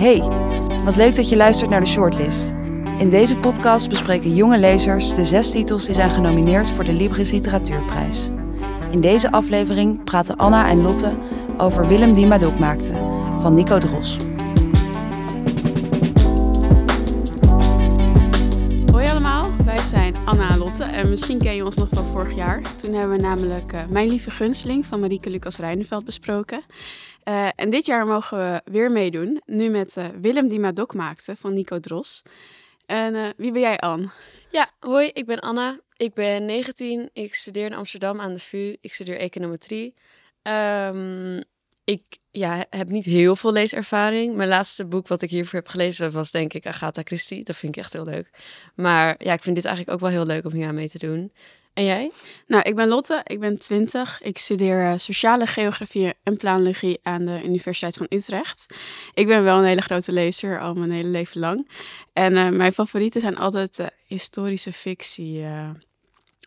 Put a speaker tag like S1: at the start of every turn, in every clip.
S1: Hey, wat leuk dat je luistert naar de shortlist. In deze podcast bespreken jonge lezers de zes titels die zijn genomineerd voor de Libris Literatuurprijs. In deze aflevering praten Anna en Lotte over Willem die Madoc maakte, van Nico Dros.
S2: Hoi allemaal, wij zijn Anna en Lotte en misschien ken je ons nog van vorig jaar. Toen hebben we namelijk uh, Mijn Lieve Gunsteling van Marieke Lucas Rijneveld besproken. Uh, en dit jaar mogen we weer meedoen, nu met uh, Willem die Madoc maakte van Nico Dros. En wie ben jij, Anne?
S3: Ja, hoi, ik ben Anna. Ik ben 19. Ik studeer in Amsterdam aan de VU. Ik studeer econometrie. Um, ik ja, heb niet heel veel leeservaring. Mijn laatste boek wat ik hiervoor heb gelezen was denk ik Agatha Christie. Dat vind ik echt heel leuk. Maar ja, ik vind dit eigenlijk ook wel heel leuk om hier aan mee te doen. En jij?
S2: Nou, ik ben Lotte, ik ben 20. Ik studeer uh, sociale geografie en planologie aan de Universiteit van Utrecht. Ik ben wel een hele grote lezer, al mijn hele leven lang. En uh, mijn favorieten zijn altijd uh, historische fictie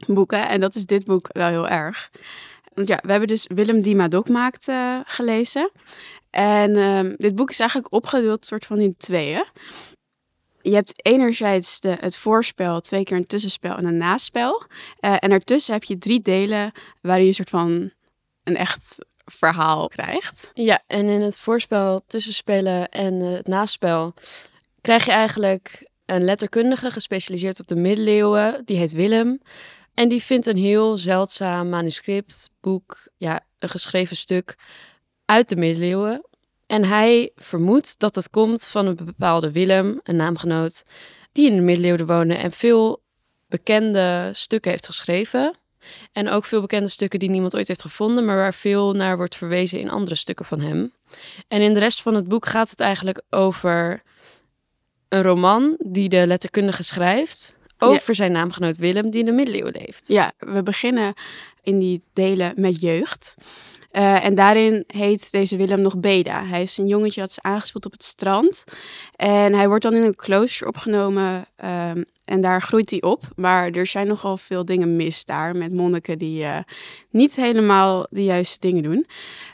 S2: boeken. En dat is dit boek wel heel erg. Want ja, we hebben dus Willem die Madoc maakt gelezen. En ehm, dit boek is eigenlijk opgedeeld soort van in tweeën je hebt enerzijds de, het voorspel, twee keer een tussenspel en een naspel. Uh, en ertussen heb je drie delen waarin je een soort van een echt verhaal krijgt.
S3: Ja, en in het voorspel, tussenspelen en het naspel krijg je eigenlijk een letterkundige gespecialiseerd op de middeleeuwen. Die heet Willem. En die vindt een heel zeldzaam manuscript, boek, ja, een geschreven stuk uit de middeleeuwen en hij vermoedt dat het komt van een bepaalde Willem, een naamgenoot, die in de middeleeuwen woonde en veel bekende stukken heeft geschreven. En ook veel bekende stukken die niemand ooit heeft gevonden, maar waar veel naar wordt verwezen in andere stukken van hem. En in de rest van het boek gaat het eigenlijk over een roman die de letterkundige schrijft over zijn naamgenoot Willem, die in de middeleeuwen leeft.
S2: Ja, we beginnen in die delen met jeugd. Uh, en daarin heet deze Willem nog Beda. Hij is een jongetje dat is aangespoeld op het strand. En hij wordt dan in een klooster opgenomen. Um, en daar groeit hij op. Maar er zijn nogal veel dingen mis daar. Met monniken die uh, niet helemaal de juiste dingen doen.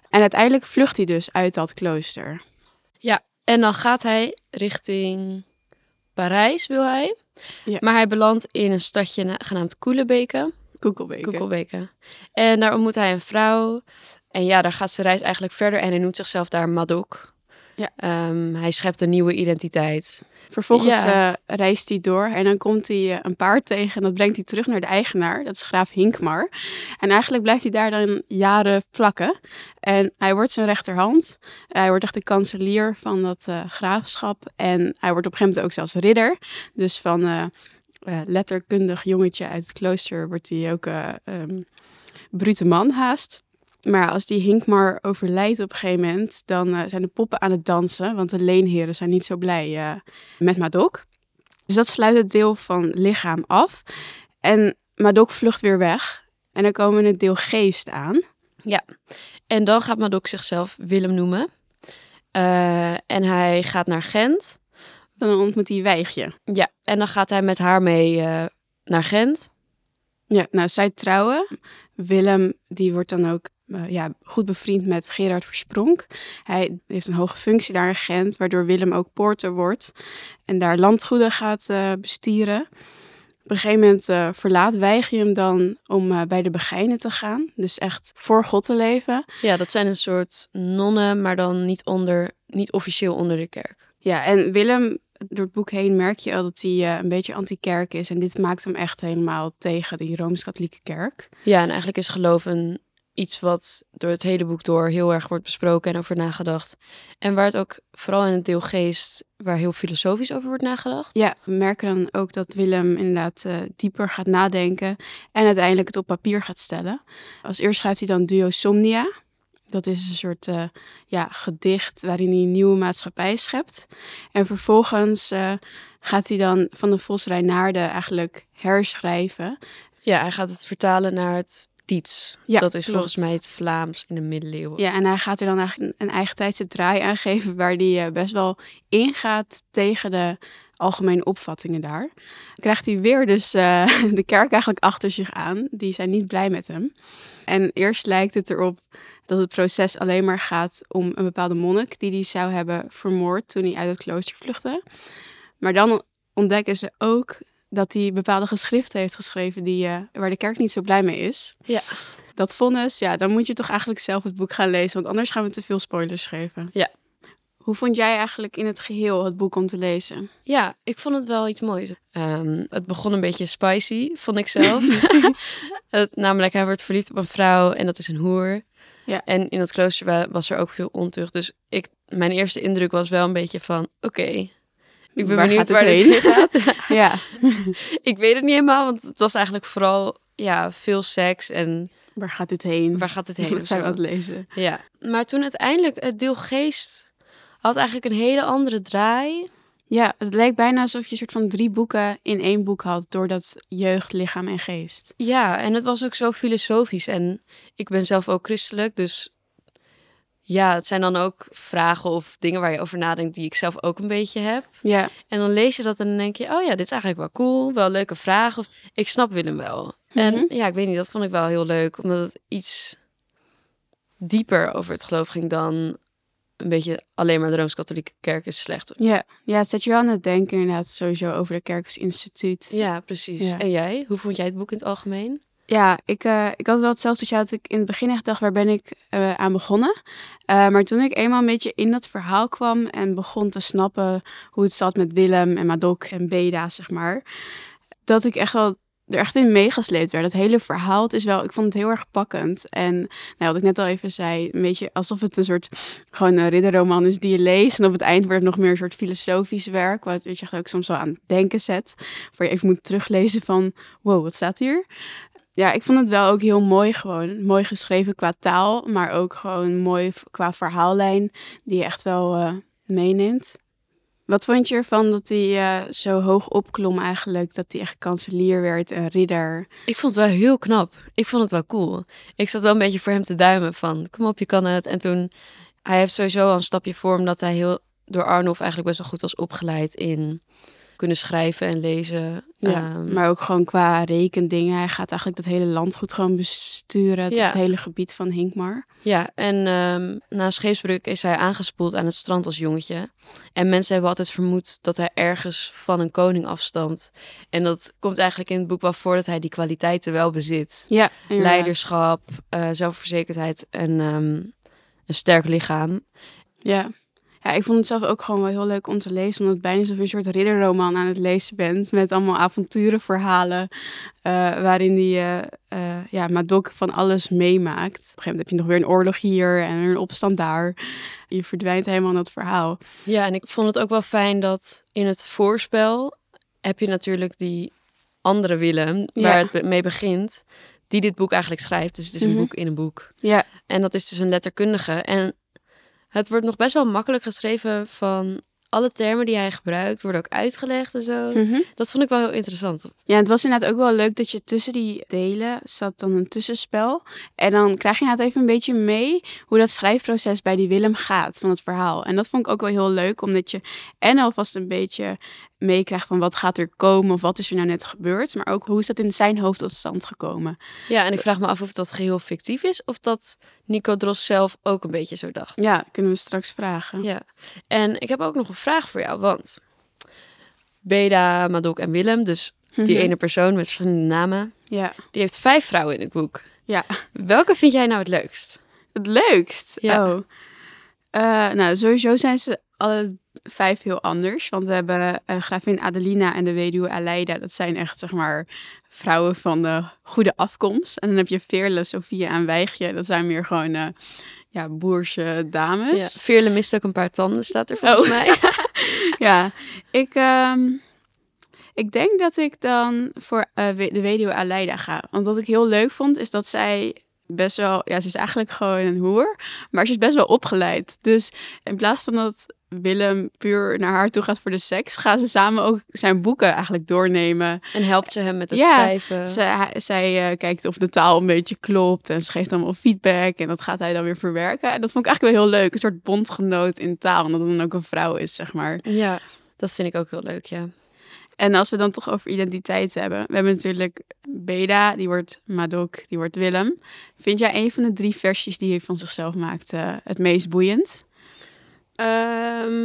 S2: En uiteindelijk vlucht hij dus uit dat klooster.
S3: Ja, en dan gaat hij richting Parijs, wil hij. Ja. Maar hij belandt in een stadje genaamd Koelebeke.
S2: Koekelbeke.
S3: Koekelbeke. En daar ontmoet hij een vrouw. En ja, daar gaat zijn reis eigenlijk verder en hij noemt zichzelf daar Madoc. Ja. Um, hij schept een nieuwe identiteit.
S2: Vervolgens ja. uh, reist hij door en dan komt hij uh, een paard tegen en dat brengt hij terug naar de eigenaar, dat is graaf Hinkmar. En eigenlijk blijft hij daar dan jaren plakken. En hij wordt zijn rechterhand. Hij wordt echt de kanselier van dat uh, graafschap. En hij wordt op een gegeven moment ook zelfs ridder. Dus van letterkundig jongetje uit het klooster wordt hij ook um, brute man haast. Maar als die Hinkmar overlijdt op een gegeven moment, dan uh, zijn de poppen aan het dansen, want de leenheren zijn niet zo blij uh, met Madoc. Dus dat sluit het deel van lichaam af. En Madoc vlucht weer weg. En dan komen het deel geest aan.
S3: Ja, en dan gaat Madoc zichzelf Willem noemen. Uh, en hij gaat naar Gent.
S2: Dan ontmoet hij Wijgje.
S3: Ja, en dan gaat hij met haar mee naar Gent.
S2: Ja, nou, zij trouwen. Willem, die wordt dan ook uh, ja, goed bevriend met Gerard Verspronk. Hij heeft een hoge functie daar in Gent, waardoor Willem ook poorter wordt en daar landgoeden gaat uh, bestieren. Op een gegeven moment uh, verlaat Weig je hem dan om bij de Begijnen te gaan. Dus echt voor God te leven.
S3: Ja, dat zijn een soort nonnen, maar dan niet, onder, niet officieel onder de kerk.
S2: Ja, en Willem door het boek heen merk je al dat hij uh, een beetje anti-kerk is. En dit maakt hem echt helemaal tegen die Rooms-Katholieke kerk.
S3: Ja, en eigenlijk is geloof een iets wat door het hele boek door heel erg wordt besproken en over nagedacht. En waar het ook vooral in het deel geest, waar heel filosofisch over wordt nagedacht.
S2: Ja, we merken dan ook dat Willem inderdaad uh, dieper gaat nadenken en uiteindelijk het op papier gaat stellen. Als eerst schrijft hij dan Duo Somnia. Dat is een soort uh, ja, gedicht waarin hij een nieuwe maatschappij schept. En vervolgens uh, gaat hij dan van de Vos Reinaarde eigenlijk herschrijven.
S3: Ja, hij gaat het vertalen naar het Diets. Ja, dat is volgens mij het Vlaams in de middeleeuwen.
S2: Ja, en hij gaat er dan eigenlijk een eigen tijdse draai aan geven waar hij uh, best wel ingaat tegen de algemene opvattingen daar. Krijgt hij weer dus eh, de kerk eigenlijk achter zich aan. Die zijn niet blij met hem. En eerst lijkt het erop dat het proces alleen maar gaat om een bepaalde monnik die hij zou hebben vermoord toen hij uit het klooster vluchtte. Maar dan ontdekken ze ook dat hij bepaalde geschriften heeft geschreven die, uh, waar de kerk niet zo blij mee is.
S3: Ja.
S2: Dat vonnis, ja, dan moet je toch eigenlijk zelf het boek gaan lezen, want anders gaan we te veel spoilers geven.
S3: Ja.
S2: Hoe vond jij eigenlijk in het geheel het boek om te lezen?
S3: Ja, ik vond het wel iets moois. Um, het begon een beetje spicy, vond ik zelf. het, namelijk, hij wordt verliefd op een vrouw en dat is een hoer.
S2: Ja.
S3: En in dat klooster was er ook veel ontucht. Dus ik, mijn eerste indruk was wel een beetje van, oké, okay, ik ben
S2: Waar
S3: benieuwd waar dit
S2: heen?
S3: gaat.
S2: Ja,
S3: ik weet het niet helemaal, want het was eigenlijk vooral ja, veel seks en
S2: waar gaat dit heen?
S3: waar gaat het heen?
S2: Dat zijn we aan het lezen.
S3: Ja, maar toen uiteindelijk het deel geest had eigenlijk een hele andere draai.
S2: Ja, het leek bijna alsof je een soort van drie boeken in één boek had, door dat jeugd, lichaam en geest.
S3: Ja, en het was ook zo filosofisch. En ik ben zelf ook christelijk, dus ja, het zijn dan ook vragen of dingen waar je over nadenkt die ik zelf ook een beetje heb.
S2: Ja,
S3: En dan lees je dat en dan denk je, oh ja, dit is eigenlijk wel cool, wel een leuke vraag. Of ik snap Willem wel. En
S2: Mhm.
S3: ja, ik weet niet, dat vond ik wel heel leuk, omdat het iets dieper over het geloof ging dan een beetje alleen maar de Rooms-Katholieke Kerk is slecht.
S2: ja. ja, het zet je wel aan het denken inderdaad sowieso over de kerk als instituut.
S3: Ja, precies.
S2: Ja.
S3: En jij? Hoe vond jij het boek in het algemeen?
S2: Ja, ik, eh, ik had wel hetzelfde als. Dat ik in het begin echt dacht, waar ben ik eh, aan begonnen? Eh, maar toen ik eenmaal een beetje in dat verhaal kwam en begon te snappen hoe het zat met Willem en Madok en Beda, zeg maar. Dat ik echt wel er echt in meegesleept werd. Het hele verhaal, het is wel, ik vond het heel erg pakkend. En nou, wat ik net al even zei, een beetje alsof het een soort gewoon een ridderroman is die je leest. En op het eind wordt het nog meer een soort filosofisch werk, wat je echt ook soms wel aan het denken zet. Waar je even moet teruglezen van, wow, wat staat hier? Ja, ik vond het wel ook heel mooi gewoon. Mooi geschreven qua taal, maar ook gewoon mooi qua verhaallijn die je echt wel eh, meeneemt. Wat vond je ervan dat hij eh, zo hoog opklom eigenlijk? Dat hij echt kanselier werd en ridder.
S3: Ik vond het wel heel knap. Ik vond het wel cool. Ik zat wel een beetje voor hem te duimen van, kom op, je kan het. En toen, hij heeft sowieso al een stapje voor, omdat hij heel door Arnulf eigenlijk best wel goed was opgeleid in kunnen schrijven en lezen.
S2: Ja,
S3: Ehm,
S2: maar ook gewoon qua rekendingen. Hij gaat eigenlijk dat hele landgoed gewoon besturen. Het,
S3: Ja.
S2: het hele gebied van Hinkmar.
S3: Ja, en ehm, na scheepsbruk is hij aangespoeld aan het strand als jongetje. En mensen hebben altijd vermoed dat hij ergens van een koning afstamt. En dat komt eigenlijk in het boek wel voor dat hij die kwaliteiten wel bezit.
S2: Ja, inderdaad.
S3: Leiderschap, eh, zelfverzekerdheid en ehm, een sterk lichaam.
S2: Ja. Ja, ik vond het zelf ook gewoon wel heel leuk om te lezen. Omdat het bijna alsof je een soort ridderroman aan het lezen bent. Met allemaal avonturenverhalen. eh, waarin die eh eh, ja, Madok van alles meemaakt. Op een gegeven moment heb je nog weer een oorlog hier en een opstand daar. Je verdwijnt helemaal in dat verhaal.
S3: Ja, en ik vond het ook wel fijn dat in het voorspel heb je natuurlijk die andere Willem,
S2: Ja.
S3: waar het mee begint, die dit boek eigenlijk schrijft. Dus het is een
S2: Mhm.
S3: boek in een boek.
S2: Ja,
S3: En dat is dus een letterkundige. En het wordt nog best wel makkelijk geschreven van alle termen die hij gebruikt, worden ook uitgelegd en zo.
S2: Mhm.
S3: Dat vond ik wel heel interessant.
S2: Ja, het was inderdaad ook wel leuk dat je tussen die delen zat dan een tussenspel. En dan krijg je inderdaad even een beetje mee hoe dat schrijfproces bij die Willem gaat van het verhaal. En dat vond ik ook wel heel leuk, omdat je en alvast een beetje meekrijgt van wat gaat er komen of wat is er nou net gebeurd. Maar ook hoe is dat in zijn hoofd tot stand gekomen.
S3: Ja, en ik vraag me af of dat geheel fictief is of dat Nico Dros zelf ook een beetje zo dacht.
S2: Ja, kunnen we straks vragen.
S3: Ja, en ik heb ook nog een vraag voor jou, want Beda, Madok en Willem, dus die
S2: Mhm.
S3: ene persoon met verschillende namen,
S2: Ja.
S3: die heeft vijf vrouwen in het boek.
S2: ja.
S3: Welke vind jij nou het leukst?
S2: Het leukst?
S3: Ja.
S2: Oh. Eh, nou, sowieso zijn ze alle vijf heel anders. Want we hebben eh, gravin Adelina en de weduwe Aleida. Dat zijn echt, zeg maar, vrouwen van de goede afkomst. En dan heb je Veerle, Sofia en Wijgje. Dat zijn meer gewoon, eh, ja, boerse dames.
S3: Ja, Veerle mist ook een paar tanden, staat er volgens
S2: Oh.
S3: mij.
S2: Ja, ik, ehm, ik denk dat ik dan voor eh, de weduwe Aleida ga. Want wat ik heel leuk vond, is dat zij best wel... Ja, ze is eigenlijk gewoon een hoer, maar ze is best wel opgeleid. Dus in plaats van dat Willem puur naar haar toe gaat voor de seks... gaan ze samen ook zijn boeken eigenlijk doornemen.
S3: En helpt ze hem met het
S2: Ja,
S3: schrijven.
S2: Zij, zij eh, kijkt of de taal een beetje klopt en ze geeft allemaal feedback. En dat gaat hij dan weer verwerken. En dat vond ik eigenlijk wel heel leuk. Een soort bondgenoot in taal, omdat het dan ook een vrouw is, zeg maar.
S3: Ja. Dat vind ik ook heel leuk, ja.
S2: En als we dan toch over identiteit hebben. We hebben natuurlijk Beda, die wordt Madok, die wordt Willem. Vind jij een van de drie versies die hij van zichzelf maakt eh, het meest boeiend?
S3: Ehm,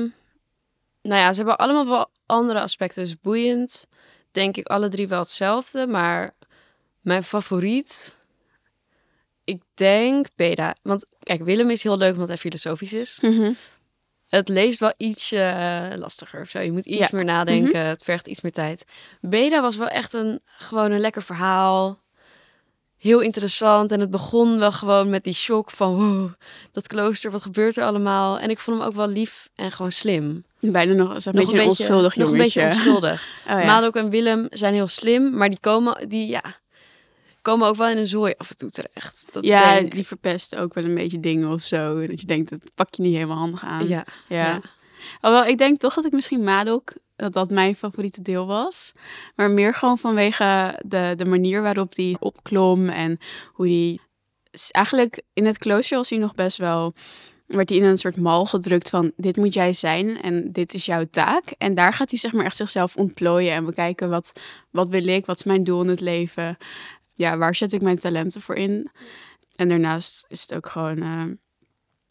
S3: nou ja, ze hebben allemaal wel andere aspecten. Dus boeiend, denk ik alle drie wel hetzelfde. Maar mijn favoriet, ik denk Beda. Want kijk, Willem is heel leuk omdat hij filosofisch is. Het leest wel ietsje eh, lastiger zo. Je moet iets
S2: Ja.
S3: meer nadenken. Het vergt iets meer tijd. Beda was wel echt een, gewoon een lekker verhaal. Heel interessant. En het begon wel gewoon met die shock van... Wow, dat klooster, wat gebeurt er allemaal? En ik vond hem ook wel lief en gewoon slim.
S2: Bijna nog
S3: Nog
S2: beetje een onschuldig
S3: Nog een beetje onschuldig.
S2: Oh, ja.
S3: En Willem zijn heel slim. Maar die komen, die, ja, komen ook wel in een zooi af en toe terecht. Dat
S2: ja,
S3: denk,
S2: die verpest ook wel een beetje dingen of zo. Dat je denkt, dat pak je niet helemaal handig aan.
S3: ja,
S2: Ja.
S3: ja.
S2: Alhoewel, ik denk toch dat ik misschien Madok, dat dat mijn favoriete deel was. Maar meer gewoon vanwege de, de manier waarop die opklom en hoe die... Eigenlijk in het klooster was hij nog best wel... werd hij in een soort mal gedrukt van dit moet jij zijn en dit is jouw taak. En daar gaat hij zeg maar echt zichzelf ontplooien en bekijken wat, wat wil ik, wat is mijn doel in het leven. Ja, waar zet ik mijn talenten voor in? En daarnaast is het ook gewoon... eh,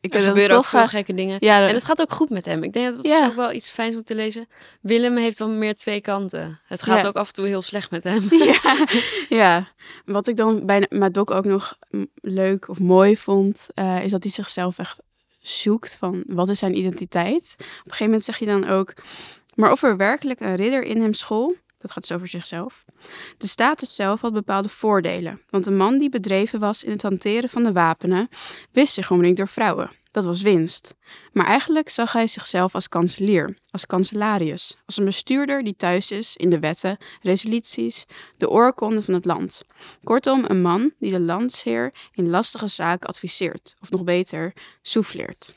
S2: ik
S3: Er
S2: het
S3: gebeuren ook
S2: toch,
S3: veel
S2: eh,
S3: gekke dingen.
S2: ja,
S3: En het gaat ook goed met hem. Ik denk dat dat
S2: Ja.
S3: is ook wel iets fijns om te lezen. Willem heeft wel meer twee kanten. Het gaat
S2: Ja.
S3: ook af en toe heel slecht met hem.
S2: ja, ja, wat ik dan bij Madok ook nog leuk of mooi vond, eh, is dat hij zichzelf echt zoekt van wat is zijn identiteit. Op een gegeven moment zeg je dan ook, maar of er werkelijk een ridder in hem school, dat gaat dus over zichzelf. De status zelf had bepaalde voordelen, want een man die bedreven was in het hanteren van de wapenen, wist zich omringd door vrouwen. Dat was winst. Maar eigenlijk zag hij zichzelf als kanselier, als kanselarius, als een bestuurder die thuis is in de wetten, resoluties, de oorkonde van het land. Kortom, een man die de landsheer in lastige zaken adviseert, of nog beter, souffleert.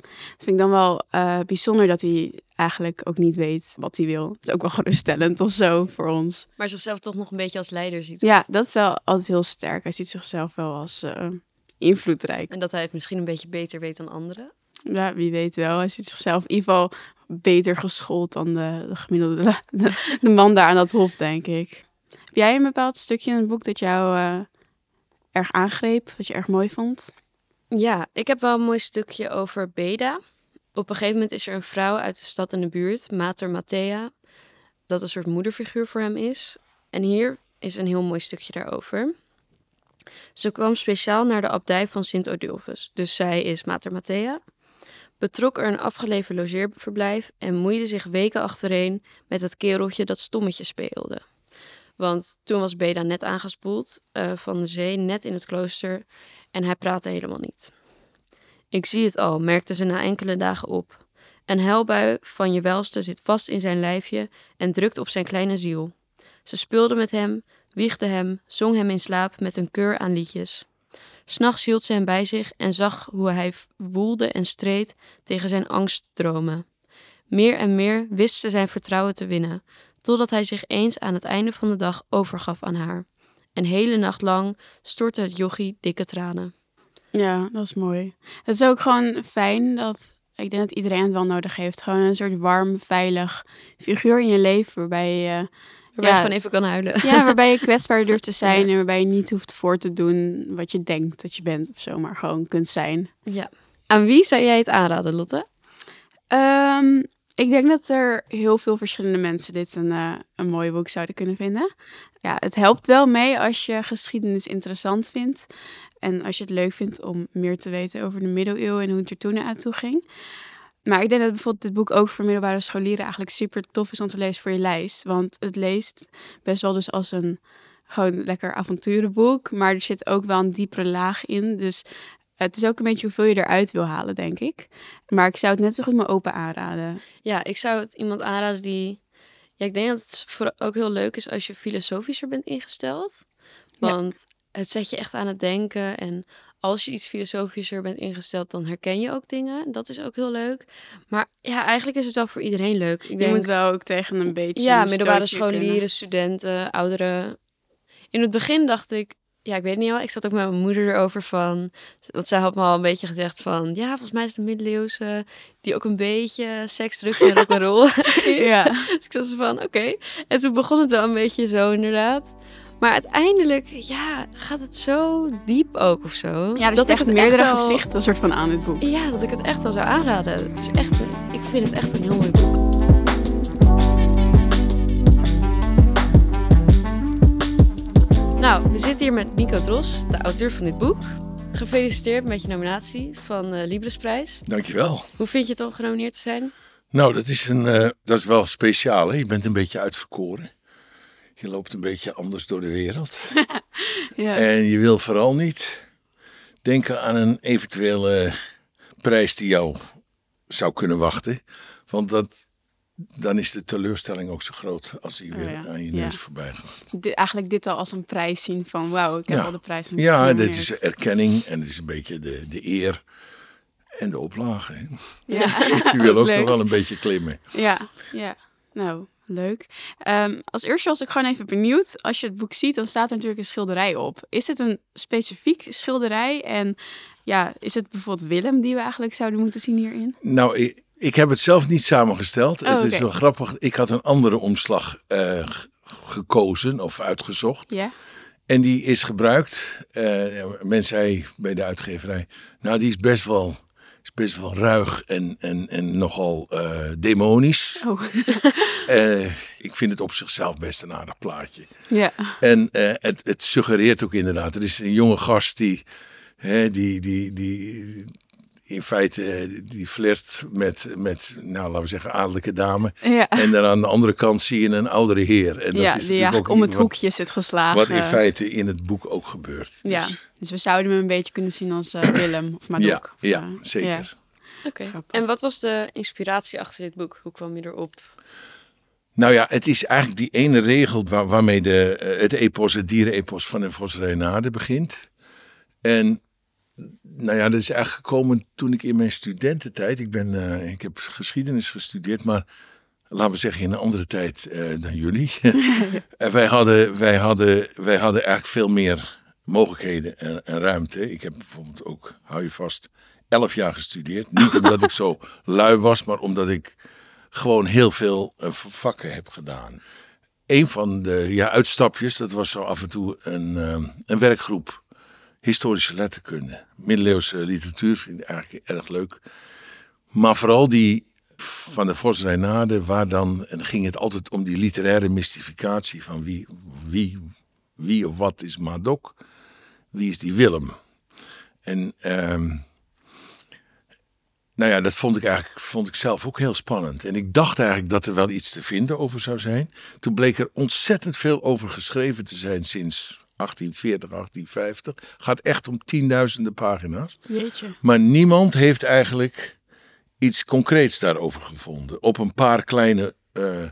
S2: Dat vind ik dan wel eh, bijzonder dat hij eigenlijk ook niet weet wat hij wil. Het is ook wel geruststellend of zo voor ons.
S3: Maar zichzelf toch nog een beetje als leider ziet.
S2: Ja, dat is wel altijd heel sterk. Hij ziet zichzelf wel als eh, invloedrijk.
S3: En dat hij het misschien een beetje beter weet dan anderen.
S2: Ja, wie weet wel. Hij ziet zichzelf in ieder geval beter geschoold dan de, de gemiddelde de, de man daar aan dat hof, denk ik. Heb jij een bepaald stukje in het boek dat jou eh, erg aangreep, dat je erg mooi vond?
S3: Ja, ik heb wel een mooi stukje over Beda. Op een gegeven moment is er een vrouw uit de stad in de buurt, Mater Matthea, dat een soort moederfiguur voor hem is. En hier is een heel mooi stukje daarover. Ze kwam speciaal naar de abdij van Sint Odulfus, dus zij is Mater Matthea. Betrok er een afgelegen logeerverblijf en moeide zich weken achtereen met het kereltje dat stommetje speelde. Want toen was Beda net aangespoeld eh, van de zee, net in het klooster, en hij praatte helemaal niet. Ik zie het al, merkte ze na enkele dagen op. Een huilbui van je welste zit vast in zijn lijfje en drukt op zijn kleine ziel. Ze speelde met hem, wiegde hem, zong hem in slaap met een keur aan liedjes. S'nachts hield ze hem bij zich en zag hoe hij woelde en streed tegen zijn angstdromen. Meer en meer wist ze zijn vertrouwen te winnen, totdat hij zich eens aan het einde van de dag overgaf aan haar. Een hele nacht lang stortte het jochie dikke tranen.
S2: Ja, dat is mooi. Het is ook gewoon fijn dat, ik denk dat iedereen het wel nodig heeft, gewoon een soort warm, veilig figuur in je leven waarbij je,
S3: Waarbij
S2: Ja.
S3: je gewoon even kan huilen.
S2: ja, waarbij je kwetsbaar durft te zijn
S3: Ja.
S2: en waarbij je niet hoeft voor te doen wat je denkt dat je bent of zo, maar gewoon kunt zijn.
S3: Ja. Aan wie zou jij het aanraden, Lotte?
S2: Ehm, ik denk dat er heel veel verschillende mensen dit een, eh, een mooi boek zouden kunnen vinden. Ja, het helpt wel mee als je geschiedenis interessant vindt. En als je het leuk vindt om meer te weten over de middeleeuwen en hoe het er toen aan toe ging. Maar ik denk dat bijvoorbeeld dit boek ook voor middelbare scholieren eigenlijk super tof is om te lezen voor je lijst. Want het leest best wel dus als een gewoon lekker avonturenboek. Maar er zit ook wel een diepere laag in. Dus het is ook een beetje hoeveel je eruit wil halen, denk ik. Maar ik zou het net zo goed mijn open aanraden.
S3: Ja, ik zou het iemand aanraden die... Ja, ik denk dat het ook heel leuk is als je filosofischer bent ingesteld.
S2: Ja.
S3: Het zet je echt aan het denken. En als je iets filosofischer bent ingesteld, dan herken je ook dingen. Dat is ook heel leuk. Maar ja, eigenlijk is het wel voor iedereen leuk. Ik
S2: Je
S3: denk,
S2: moet wel ook tegen een beetje...
S3: ja,
S2: een
S3: middelbare
S2: kunnen.
S3: scholieren, studenten, ouderen. In het begin dacht ik, ja, ik weet niet wel. Ik zat ook met mijn moeder erover van. Want zij had me al een beetje gezegd van. Ja, volgens mij is een middeleeuwse. die ook een beetje seks, drugs en rock'n'roll is.
S2: Ja.
S3: Dus ik zat van, oké. En toen begon het wel een beetje zo, inderdaad. Maar uiteindelijk, ja, gaat het zo diep ook of zo.
S2: Ja, dat,
S3: ik
S2: echt
S3: het
S2: meerdere
S3: wel-
S2: gezichten soort van aan dit boek.
S3: Ja, dat ik het echt wel zou aanraden. Het is echt een, ik vind het echt een heel mooi boek. Nou, we zitten hier met Nico Dros, de auteur van dit boek. Gefeliciteerd met je nominatie van de Libresprijs.
S4: Dankjewel.
S3: Hoe vind je het om genomineerd te zijn?
S4: Nou, dat is, een, eh, dat is wel speciaal. Hè? Je bent een beetje uitverkoren. Je loopt een beetje anders door de wereld.
S2: Ja.
S4: En je wil vooral niet denken aan een eventuele prijs die jou zou kunnen wachten. Want dat, dan is de teleurstelling ook zo groot als die weer
S2: Oh ja,
S4: aan je
S2: ja.
S4: neus voorbij gaat.
S2: Eigenlijk dit al als een prijs zien van wauw, ik heb al de prijs.
S4: Ja, dit is erkenning en het is een beetje de, de eer en de oplage. hè.
S2: Ja,
S4: Je wil ook nog wel een beetje klimmen.
S2: Ja, ja. Nou, leuk. Ehm, als eerste was ik gewoon even benieuwd. Als je het boek ziet, dan staat er natuurlijk een schilderij op. Is het een specifiek schilderij? En ja, is het bijvoorbeeld Willem die we eigenlijk zouden moeten zien hierin?
S4: Nou, ik, ik heb het zelf niet samengesteld.
S2: Oh,
S4: het is wel grappig. Ik had een andere omslag eh, gekozen of uitgezocht.
S2: Ja?
S4: En die is gebruikt. Eh men zei bij de uitgeverij, nou die is best wel, is best wel ruig en, en, en nogal eh, demonisch.
S2: Oh,
S4: Eh, ik vind het op zichzelf best een aardig plaatje.
S2: ja.
S4: En eh, het, het suggereert ook inderdaad. Er is een jonge gast die, hè, die, die, die in feite eh, die flirt met, met, nou laten we zeggen, adellijke dame.
S2: Ja,
S4: En dan aan de andere kant zie je een oudere heer. En dat
S2: ja
S4: is
S2: die
S4: natuurlijk
S2: eigenlijk
S4: ook
S2: om het
S4: wat-
S2: hoekje zit geslagen.
S4: Wat in feite in het boek ook gebeurt.
S2: Ja,
S4: Dus,
S2: dus we zouden hem een beetje kunnen zien als eh, Willem of Madok.
S4: ja,
S2: Of,
S4: ja, zeker.
S2: ja.
S3: Oké. En wat was de inspiratie achter dit boek? Hoe kwam je erop?
S4: Nou ja, het is eigenlijk die ene regel waar, waarmee de, eh, het epos, het dierenepos van de Vos Renade begint. En nou ja, dat is eigenlijk gekomen toen ik in mijn studententijd, ik, ben, eh, ik heb geschiedenis gestudeerd, maar laten we zeggen in een andere tijd eh, dan jullie. en wij hadden, wij, hadden, wij hadden eigenlijk veel meer mogelijkheden en, en ruimte. Ik heb bijvoorbeeld ook, hou je vast, elf jaar gestudeerd. Niet omdat ik zo lui was, maar omdat ik gewoon heel veel eh, vakken heb gedaan. Een van de ja, uitstapjes, dat was zo af en toe een, een werkgroep historische letterkunde. Middeleeuwse literatuur vind ik eigenlijk erg leuk. Maar vooral die van de Vos Reynade, waar dan, en ging het altijd om die literaire mystificatie van wie, wie, wie of wat is Madok, wie is die Willem. En ehm, nou ja, dat vond ik eigenlijk vond ik zelf ook heel spannend. En ik dacht eigenlijk dat er wel iets te vinden over zou zijn. Toen bleek er ontzettend veel over geschreven te zijn sinds 1840, 1850. Gaat echt om tienduizenden pagina's.
S2: Jeetje.
S4: Maar niemand heeft eigenlijk iets concreets daarover gevonden. Op een paar kleine eh,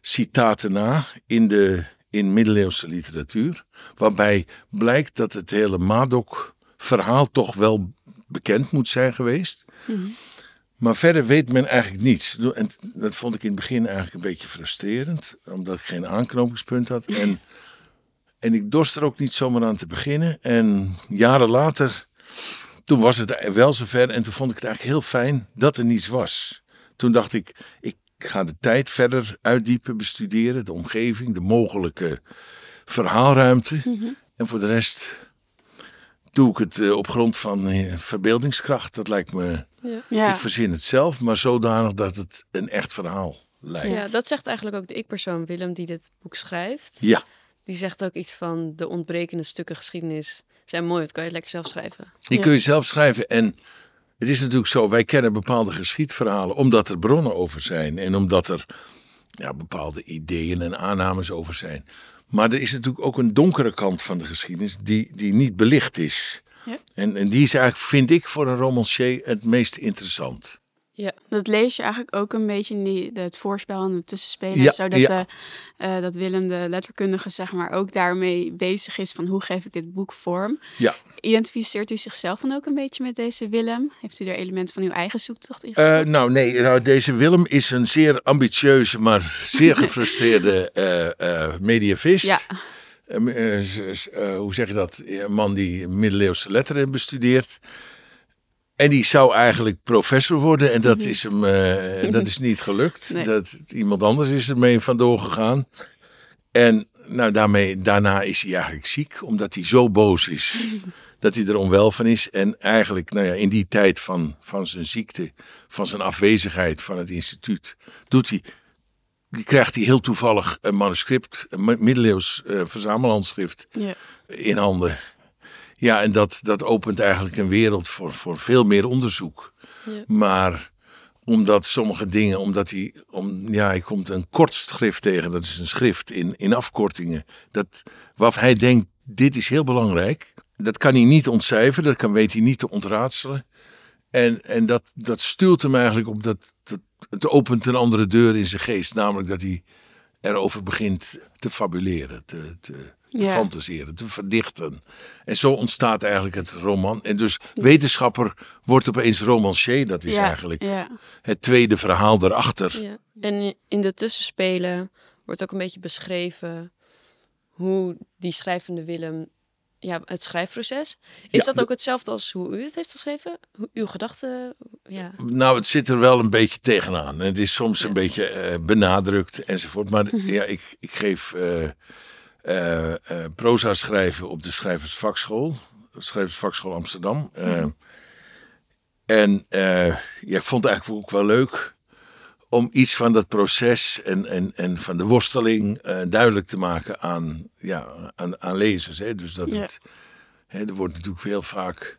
S4: citaten na in de in middeleeuwse literatuur. Waarbij blijkt dat het hele Madok-verhaal toch wel bekend moet zijn geweest. Maar verder weet men eigenlijk niets. En dat vond ik in het begin eigenlijk een beetje frustrerend. Omdat ik geen aanknopingspunt had. En, en ik dorst er ook niet zomaar aan te beginnen. En jaren later toen was het wel zover en toen vond ik het eigenlijk heel fijn dat er niets was. Toen dacht ik, ik ga de tijd verder uitdiepen, bestuderen, de omgeving, de mogelijke verhaalruimte. En voor de rest doe ik het eh, op grond van eh, verbeeldingskracht. Dat lijkt me,
S3: Ja.
S2: Ja.
S4: ik verzin het zelf, maar zodanig dat het een echt verhaal lijkt.
S3: Ja, dat zegt eigenlijk ook de ik-persoon Willem die dit boek schrijft.
S4: Ja,
S3: Die zegt ook iets van de ontbrekende stukken geschiedenis zijn mooi, dat kan je lekker zelf schrijven.
S4: die
S2: Ja.
S4: kun je zelf schrijven. En het is natuurlijk zo, wij kennen bepaalde geschiedverhalen omdat er bronnen over zijn. En omdat er ja, bepaalde ideeën en aannames over zijn. Maar er is natuurlijk ook een donkere kant van de geschiedenis die, die niet belicht is.
S2: Ja.
S4: En, en die is eigenlijk, vind ik, voor een romancier het meest interessant.
S3: Ja,
S2: Dat lees je eigenlijk ook een beetje in die, het voorspel en het tussenspelen.
S4: Ja,
S2: zodat
S4: ja.
S2: eh, dat Willem, de letterkundige, zeg maar, ook daarmee bezig is van hoe geef ik dit boek vorm.
S4: Ja,
S2: Identificeert u zichzelf dan ook een beetje met deze Willem? Heeft u er elementen van uw eigen zoektocht in gestopt?
S4: nou nee, nou, deze Willem is een zeer ambitieuze, maar zeer gefrustreerde eh mediavist.
S2: ja,
S4: eh, eh, s- s- eh, hoe zeg je dat? Een man die middeleeuwse letteren bestudeert. En die zou eigenlijk professor worden. En dat is hem eh, dat is niet gelukt.
S2: Nee.
S4: Dat, iemand anders is ermee vandoor gegaan. En nou, daarmee, daarna is hij eigenlijk ziek. Omdat hij zo boos is. dat hij er onwel van is. En eigenlijk nou ja, in die tijd van, van zijn ziekte. Van zijn afwezigheid van het instituut. Doet hij krijgt hij heel toevallig een manuscript, een mi- middeleeuws eh, verzamelhandschrift
S2: Ja.
S4: in handen. Ja, en dat, dat opent eigenlijk een wereld voor, voor veel meer onderzoek.
S3: Ja.
S4: Maar omdat sommige dingen, omdat hij, om, ja, hij komt een kort schrift tegen, dat is een schrift in, in afkortingen. Dat, wat hij denkt, dit is heel belangrijk. Dat kan hij niet ontcijferen, dat kan, weet hij niet te ontraadselen. En, en dat, dat stuurt hem eigenlijk op dat, dat. Het opent een andere deur in zijn geest. Namelijk dat hij erover begint te fabuleren, te, te, te
S2: Ja.
S4: fantaseren, te verdichten. En zo ontstaat eigenlijk het roman. En dus wetenschapper wordt opeens romancier. Dat is
S2: ja.
S4: eigenlijk
S2: Ja.
S4: het tweede verhaal daarachter.
S3: Ja. En in de tussenspelen wordt ook een beetje beschreven hoe die schrijvende Willem, ja, het schrijfproces. Is
S4: Ja,
S3: dat ook hetzelfde als hoe u het heeft geschreven? Hoe, uw gedachten? Ja.
S4: Nou, het zit er wel een beetje tegenaan. Het is soms
S3: Ja.
S4: een beetje eh, benadrukt enzovoort. Maar ja, ik, ik geef eh, eh, proza schrijven op de Schrijversvakschool. Schrijversvakschool Amsterdam. Eh, En eh, ja, ik vond het eigenlijk ook wel leuk om iets van dat proces en, en, en van de worsteling duidelijk te maken aan, ja, aan, aan lezers. Hè. Dus dat
S2: Ja.
S4: het, hè, er wordt natuurlijk heel vaak,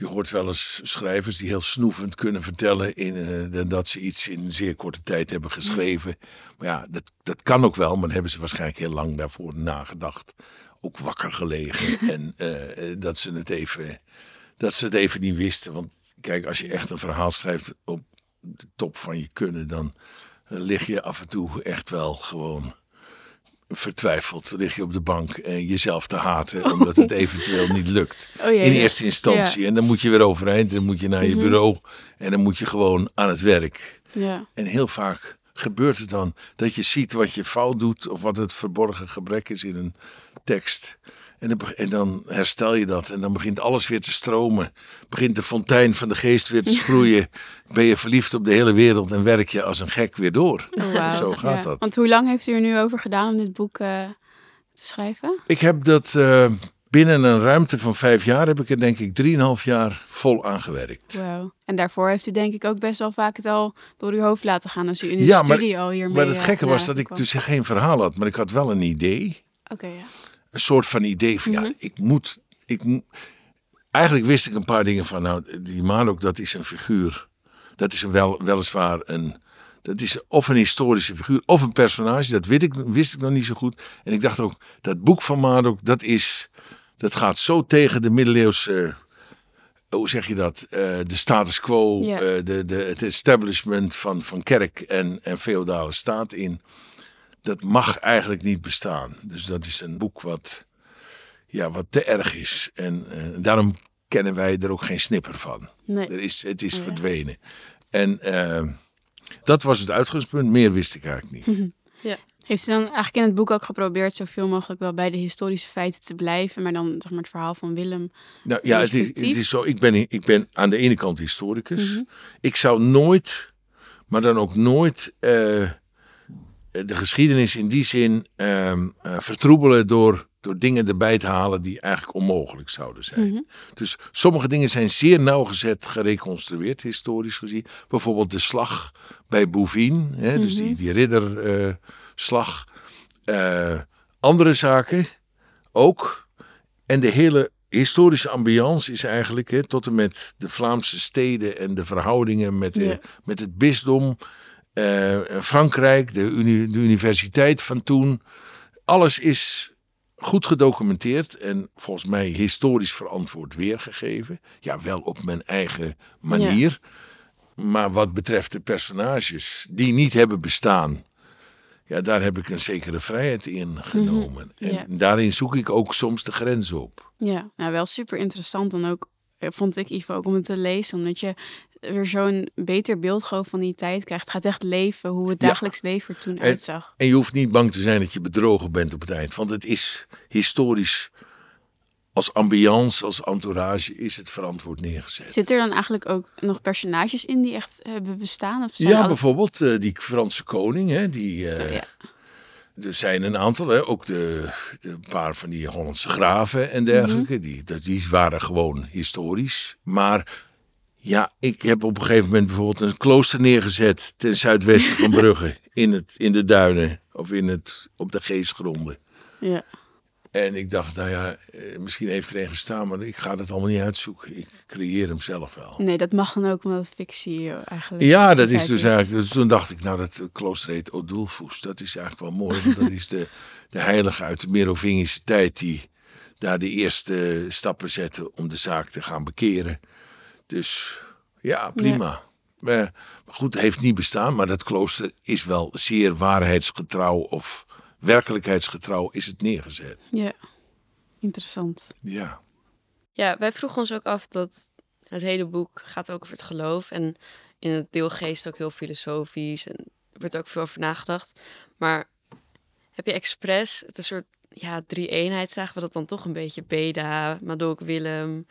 S4: je hoort wel eens schrijvers die heel snoevend kunnen vertellen in, eh, dat ze iets in een zeer korte tijd hebben geschreven. Maar ja, dat, dat kan ook wel, maar dan hebben ze waarschijnlijk heel lang daarvoor nagedacht. Ook wakker gelegen en eh, dat, ze het even, dat ze het even niet wisten. Want kijk, als je echt een verhaal schrijft op de top van je kunnen, dan eh, lig je af en toe echt wel gewoon vertwijfeld. Lig je op de bank en jezelf te haten omdat het eventueel niet lukt.
S2: Oh
S4: In eerste instantie. En dan moet je weer overeind, dan moet je naar je
S2: Mhm.
S4: bureau en dan moet je gewoon aan het werk.
S2: Ja.
S4: En heel vaak gebeurt het dan dat je ziet wat je fout doet of wat het verborgen gebrek is in een tekst. En dan, be- en dan herstel je dat en dan begint alles weer te stromen. Begint de fontein van de geest weer te sproeien. Ben je verliefd op de hele wereld en werk je als een gek weer door.
S2: Oh.
S4: Zo gaat
S2: Ja.
S4: dat.
S2: Want hoe lang heeft u er nu over gedaan om dit boek eh, te schrijven?
S4: Ik heb dat eh, binnen een ruimte van vijf jaar heb ik er denk ik drieënhalf jaar vol aan gewerkt.
S2: Wauw. En daarvoor heeft u denk ik ook best wel vaak het al door uw hoofd laten gaan als u in de
S4: Ja, maar-
S2: studie al hiermee
S4: Maar het
S2: eh,
S4: gekke was dat ik dus geen verhaal had, maar ik had wel een idee.
S2: Oké, ja.
S4: Een soort van idee van
S2: Mhm.
S4: ja, ik moet, ik moet. Eigenlijk wist ik een paar dingen van, nou, die Manok, dat is een figuur. Dat is een wel, weliswaar een, dat is of een historische figuur of een personage. Dat weet ik, wist ik nog niet zo goed. En ik dacht ook, dat boek van Manok, dat is, dat gaat zo tegen de middeleeuwse, hoe zeg je dat, Eh, de status quo,
S2: Ja.
S4: eh, de, de, het establishment van, van kerk en, en feodale staat in dat mag eigenlijk niet bestaan. Dus dat is een boek wat, ja, wat te erg is. En eh, daarom kennen wij er ook geen snipper van.
S2: Nee.
S4: Er is, het is
S2: Oh ja.
S4: verdwenen. En eh, dat was het uitgangspunt. Meer wist ik eigenlijk niet.
S2: Heeft u dan eigenlijk in het boek ook geprobeerd zoveel mogelijk wel bij de historische feiten te blijven, maar dan zeg maar het verhaal van Willem?
S4: Nou ja, het is zo. Ik ben, ik ben aan de ene kant historicus.
S2: Mhm.
S4: Ik zou nooit, maar dan ook nooit, eh, de geschiedenis in die zin eh, vertroebelen door, door dingen erbij te halen die eigenlijk onmogelijk zouden zijn.
S2: Mhm.
S4: Dus sommige dingen zijn zeer nauwgezet gereconstrueerd, historisch gezien. Bijvoorbeeld de slag bij Bouvines, hè, dus die, die ridderslag. Eh, andere zaken ook. En de hele historische ambiance is eigenlijk hè, tot en met de Vlaamse steden en de verhoudingen met, de,
S2: Ja.
S4: met het bisdom. Eh, Frankrijk, de, uni- de universiteit van toen. Alles is goed gedocumenteerd en volgens mij historisch verantwoord weergegeven. Ja, wel op mijn eigen manier. Maar wat betreft de personages die niet hebben bestaan, ja, daar heb ik een zekere vrijheid in genomen.
S2: ja.
S4: En daarin zoek ik ook soms de grens op.
S2: Ja, nou wel super interessant dan ook, eh, vond ik Ivo ook om het te lezen, omdat je weer zo'n beter beeld gewoon van die tijd krijgt. Het gaat echt leven, hoe het
S4: Ja.
S2: dagelijks leven er toen
S4: En-
S2: uitzag.
S4: En je hoeft niet bang te zijn dat je bedrogen bent op het eind. Want het is historisch, als ambiance, als entourage, is het verantwoord neergezet.
S2: Zit er dan eigenlijk ook nog personages in die echt hebben bestaan? Of zijn
S4: Ja,
S2: alle-
S4: bijvoorbeeld eh, die Franse koning. Hè, die, eh,
S2: Oh, ja.
S4: Er zijn een aantal, hè, ook de, de een paar van die Hollandse graven en dergelijke. die, dat, die waren gewoon historisch. Maar ja, ik heb op een gegeven moment bijvoorbeeld een klooster neergezet ten zuidwesten van Brugge. in, het, in de duinen of in het, op de geestgronden.
S2: Ja.
S4: En ik dacht, nou ja, eh, misschien heeft er een gestaan, maar ik ga dat allemaal niet uitzoeken. Ik creëer hem zelf wel.
S2: Nee, dat mag dan ook omdat het fictie eh, eigenlijk.
S4: Ja, dat is dus eigenlijk. Dus toen dacht ik, nou, dat klooster heet Odulfus. Dat is eigenlijk wel mooi, want dat is de, de heilige uit de Merovingische tijd die daar de eerste stappen zette om de zaak te gaan bekeren. Dus ja, prima. Maar goed, het heeft niet bestaan, maar dat klooster is wel zeer waarheidsgetrouw of werkelijkheidsgetrouw is het neergezet.
S2: Ja, interessant.
S4: Ja.
S3: Ja, wij vroegen ons ook af dat het hele boek gaat ook over het geloof. En in het deel geest ook heel filosofisch. En er wordt ook veel over nagedacht. Maar heb je expres het een soort ja, drie-eenheid, zagen we dat dan toch een beetje? Beda, Madok, Willem.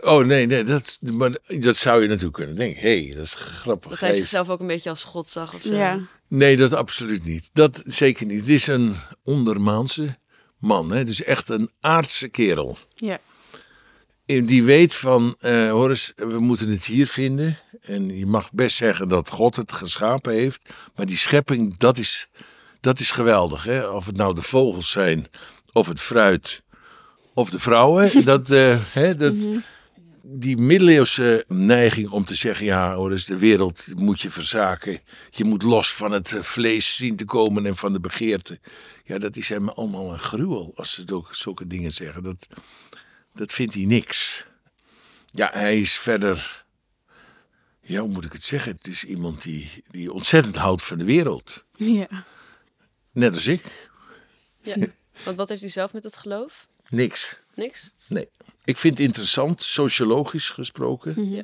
S4: Oh nee, nee dat, maar dat zou je natuurlijk kunnen denken. Hé, hey, dat is grappig.
S3: Dat hij zichzelf ook een beetje als God zag of zo.
S2: Ja,
S4: Nee, dat absoluut niet. Dat zeker niet. Het is een ondermaanse man. Hè? Dus echt een aardse kerel.
S2: ja,
S4: En Die weet van, eh hoor eens, we moeten het hier vinden. En je mag best zeggen dat God het geschapen heeft. Maar die schepping, dat is, dat is geweldig. Hè? Of het nou de vogels zijn, of het fruit, of de vrouwen. dat, eh, hè, dat, die middeleeuwse neiging om te zeggen: ja, hoor eens, de wereld moet je verzaken. Je moet los van het eh, vlees zien te komen en van de begeerte. Ja, dat is hem allemaal een gruwel als ze ook zulke dingen zeggen. Dat, dat vindt hij niks. Ja, hij is verder. Ja, hoe moet ik het zeggen? Het is iemand die, die ontzettend houdt van de wereld.
S2: ja.
S4: Net als ik.
S3: Ja. Want wat heeft hij zelf met het geloof?
S4: Niks.
S3: Niks?
S4: Nee. Ik vind het interessant, sociologisch gesproken.
S3: Ja.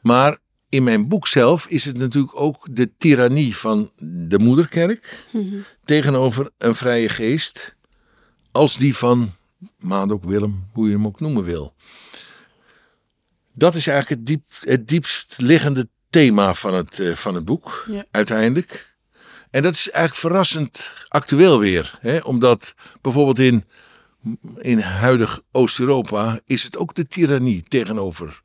S4: Maar in mijn boek zelf is het natuurlijk ook de tirannie van de moederkerk tegenover een vrije geest, als die van Maandok Willem, hoe je hem ook noemen wil. Dat is eigenlijk het, diep, het diepst liggende thema van het, eh, van het boek,
S2: Ja.
S4: uiteindelijk. En dat is eigenlijk verrassend actueel weer. Hè? Omdat bijvoorbeeld in in huidig Oost-Europa is het ook de tirannie tegenover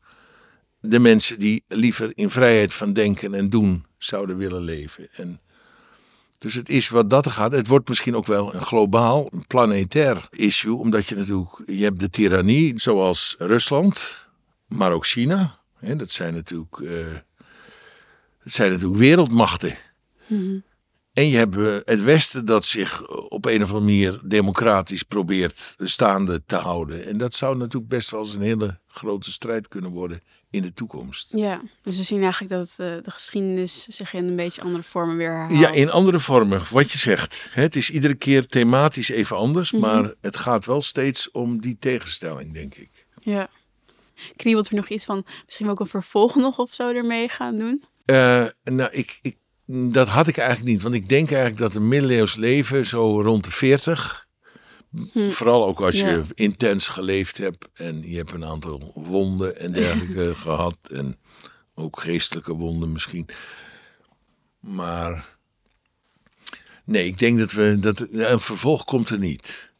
S4: de mensen die liever in vrijheid van denken en doen zouden willen leven. En dus het is wat dat gaat. Het wordt misschien ook wel een globaal, een planetair issue, omdat je natuurlijk, je hebt de tirannie zoals Rusland, maar ook China. Hè, dat zijn natuurlijk, eh, dat zijn natuurlijk wereldmachten. En je hebt eh, het Westen dat zich op een of andere manier democratisch probeert staande te houden. En dat zou natuurlijk best wel eens een hele grote strijd kunnen worden in de toekomst.
S2: Ja, dus we zien eigenlijk dat eh, de geschiedenis zich in een beetje andere vormen weer herhaalt.
S4: Ja, in andere vormen, wat je zegt. Het is iedere keer thematisch even anders, maar het gaat wel steeds om die tegenstelling, denk ik.
S2: Ja. Kriebelt er nog iets van, misschien ook een vervolg nog of zo ermee gaan doen?
S4: Eh, nou, ik, ik, dat had ik eigenlijk niet. Want ik denk eigenlijk dat een middeleeuws leven zo rond de 40. Vooral ook als je intens geleefd hebt. En je hebt een aantal wonden en dergelijke gehad. En ook geestelijke wonden misschien. Maar nee, ik denk dat we. Dat, een vervolg komt er niet.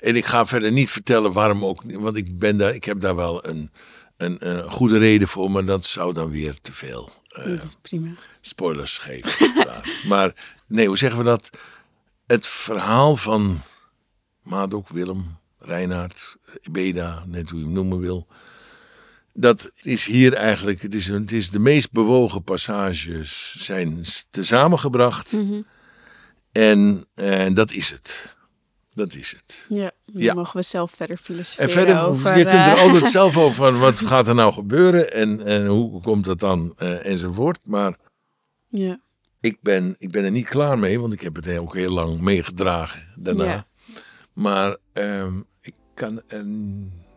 S4: En ik ga verder niet vertellen waarom ook. Want ik, ben daar, ik heb daar wel een, een, een goede reden voor. Maar dat zou dan weer te veel. Eh,
S2: dat is prima.
S4: spoilers geven. maar, nee, hoe zeggen we dat? Het verhaal van Madok, Willem, Reinaard, Beda, net hoe je hem noemen wil. Dat is hier eigenlijk, het is, het is de meest bewogen passages zijn tezamengebracht. En, en dat is het. Dat is het.
S2: Ja, dan
S4: Ja.
S2: mogen we zelf verder filosoferen
S4: En verder,
S2: over...
S4: je kunt er
S2: eh,
S4: altijd zelf over wat gaat er nou gebeuren en, en hoe komt dat dan eh, enzovoort. Maar
S2: ja.
S4: ik ben, ik ben er niet klaar mee, want ik heb het ook heel lang meegedragen daarna.
S2: Ja.
S4: Maar ehm, ik kan er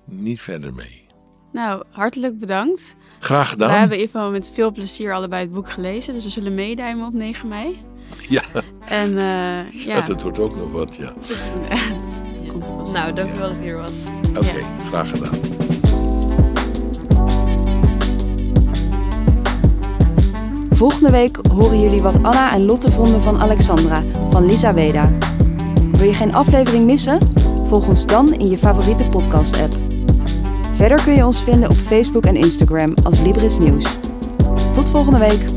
S4: niet verder mee.
S2: Nou, hartelijk bedankt.
S4: Graag gedaan.
S2: We hebben in ieder geval met veel plezier allebei het boek gelezen. Dus we zullen meeduimen op 9 mei.
S4: Ja.
S2: En eh,
S4: Ja,
S2: ja,
S4: dat wordt ook nog wat, ja.
S3: Nou, dankjewel dat je hier was.
S4: Oké, graag gedaan.
S1: Volgende week horen jullie wat Anna en Lotte vonden van Alexandra van Lisa Weda. Wil je geen aflevering missen? Volg ons dan in je favoriete podcast-app. Verder kun je ons vinden op Facebook en Instagram als Libris Nieuws. Tot volgende week.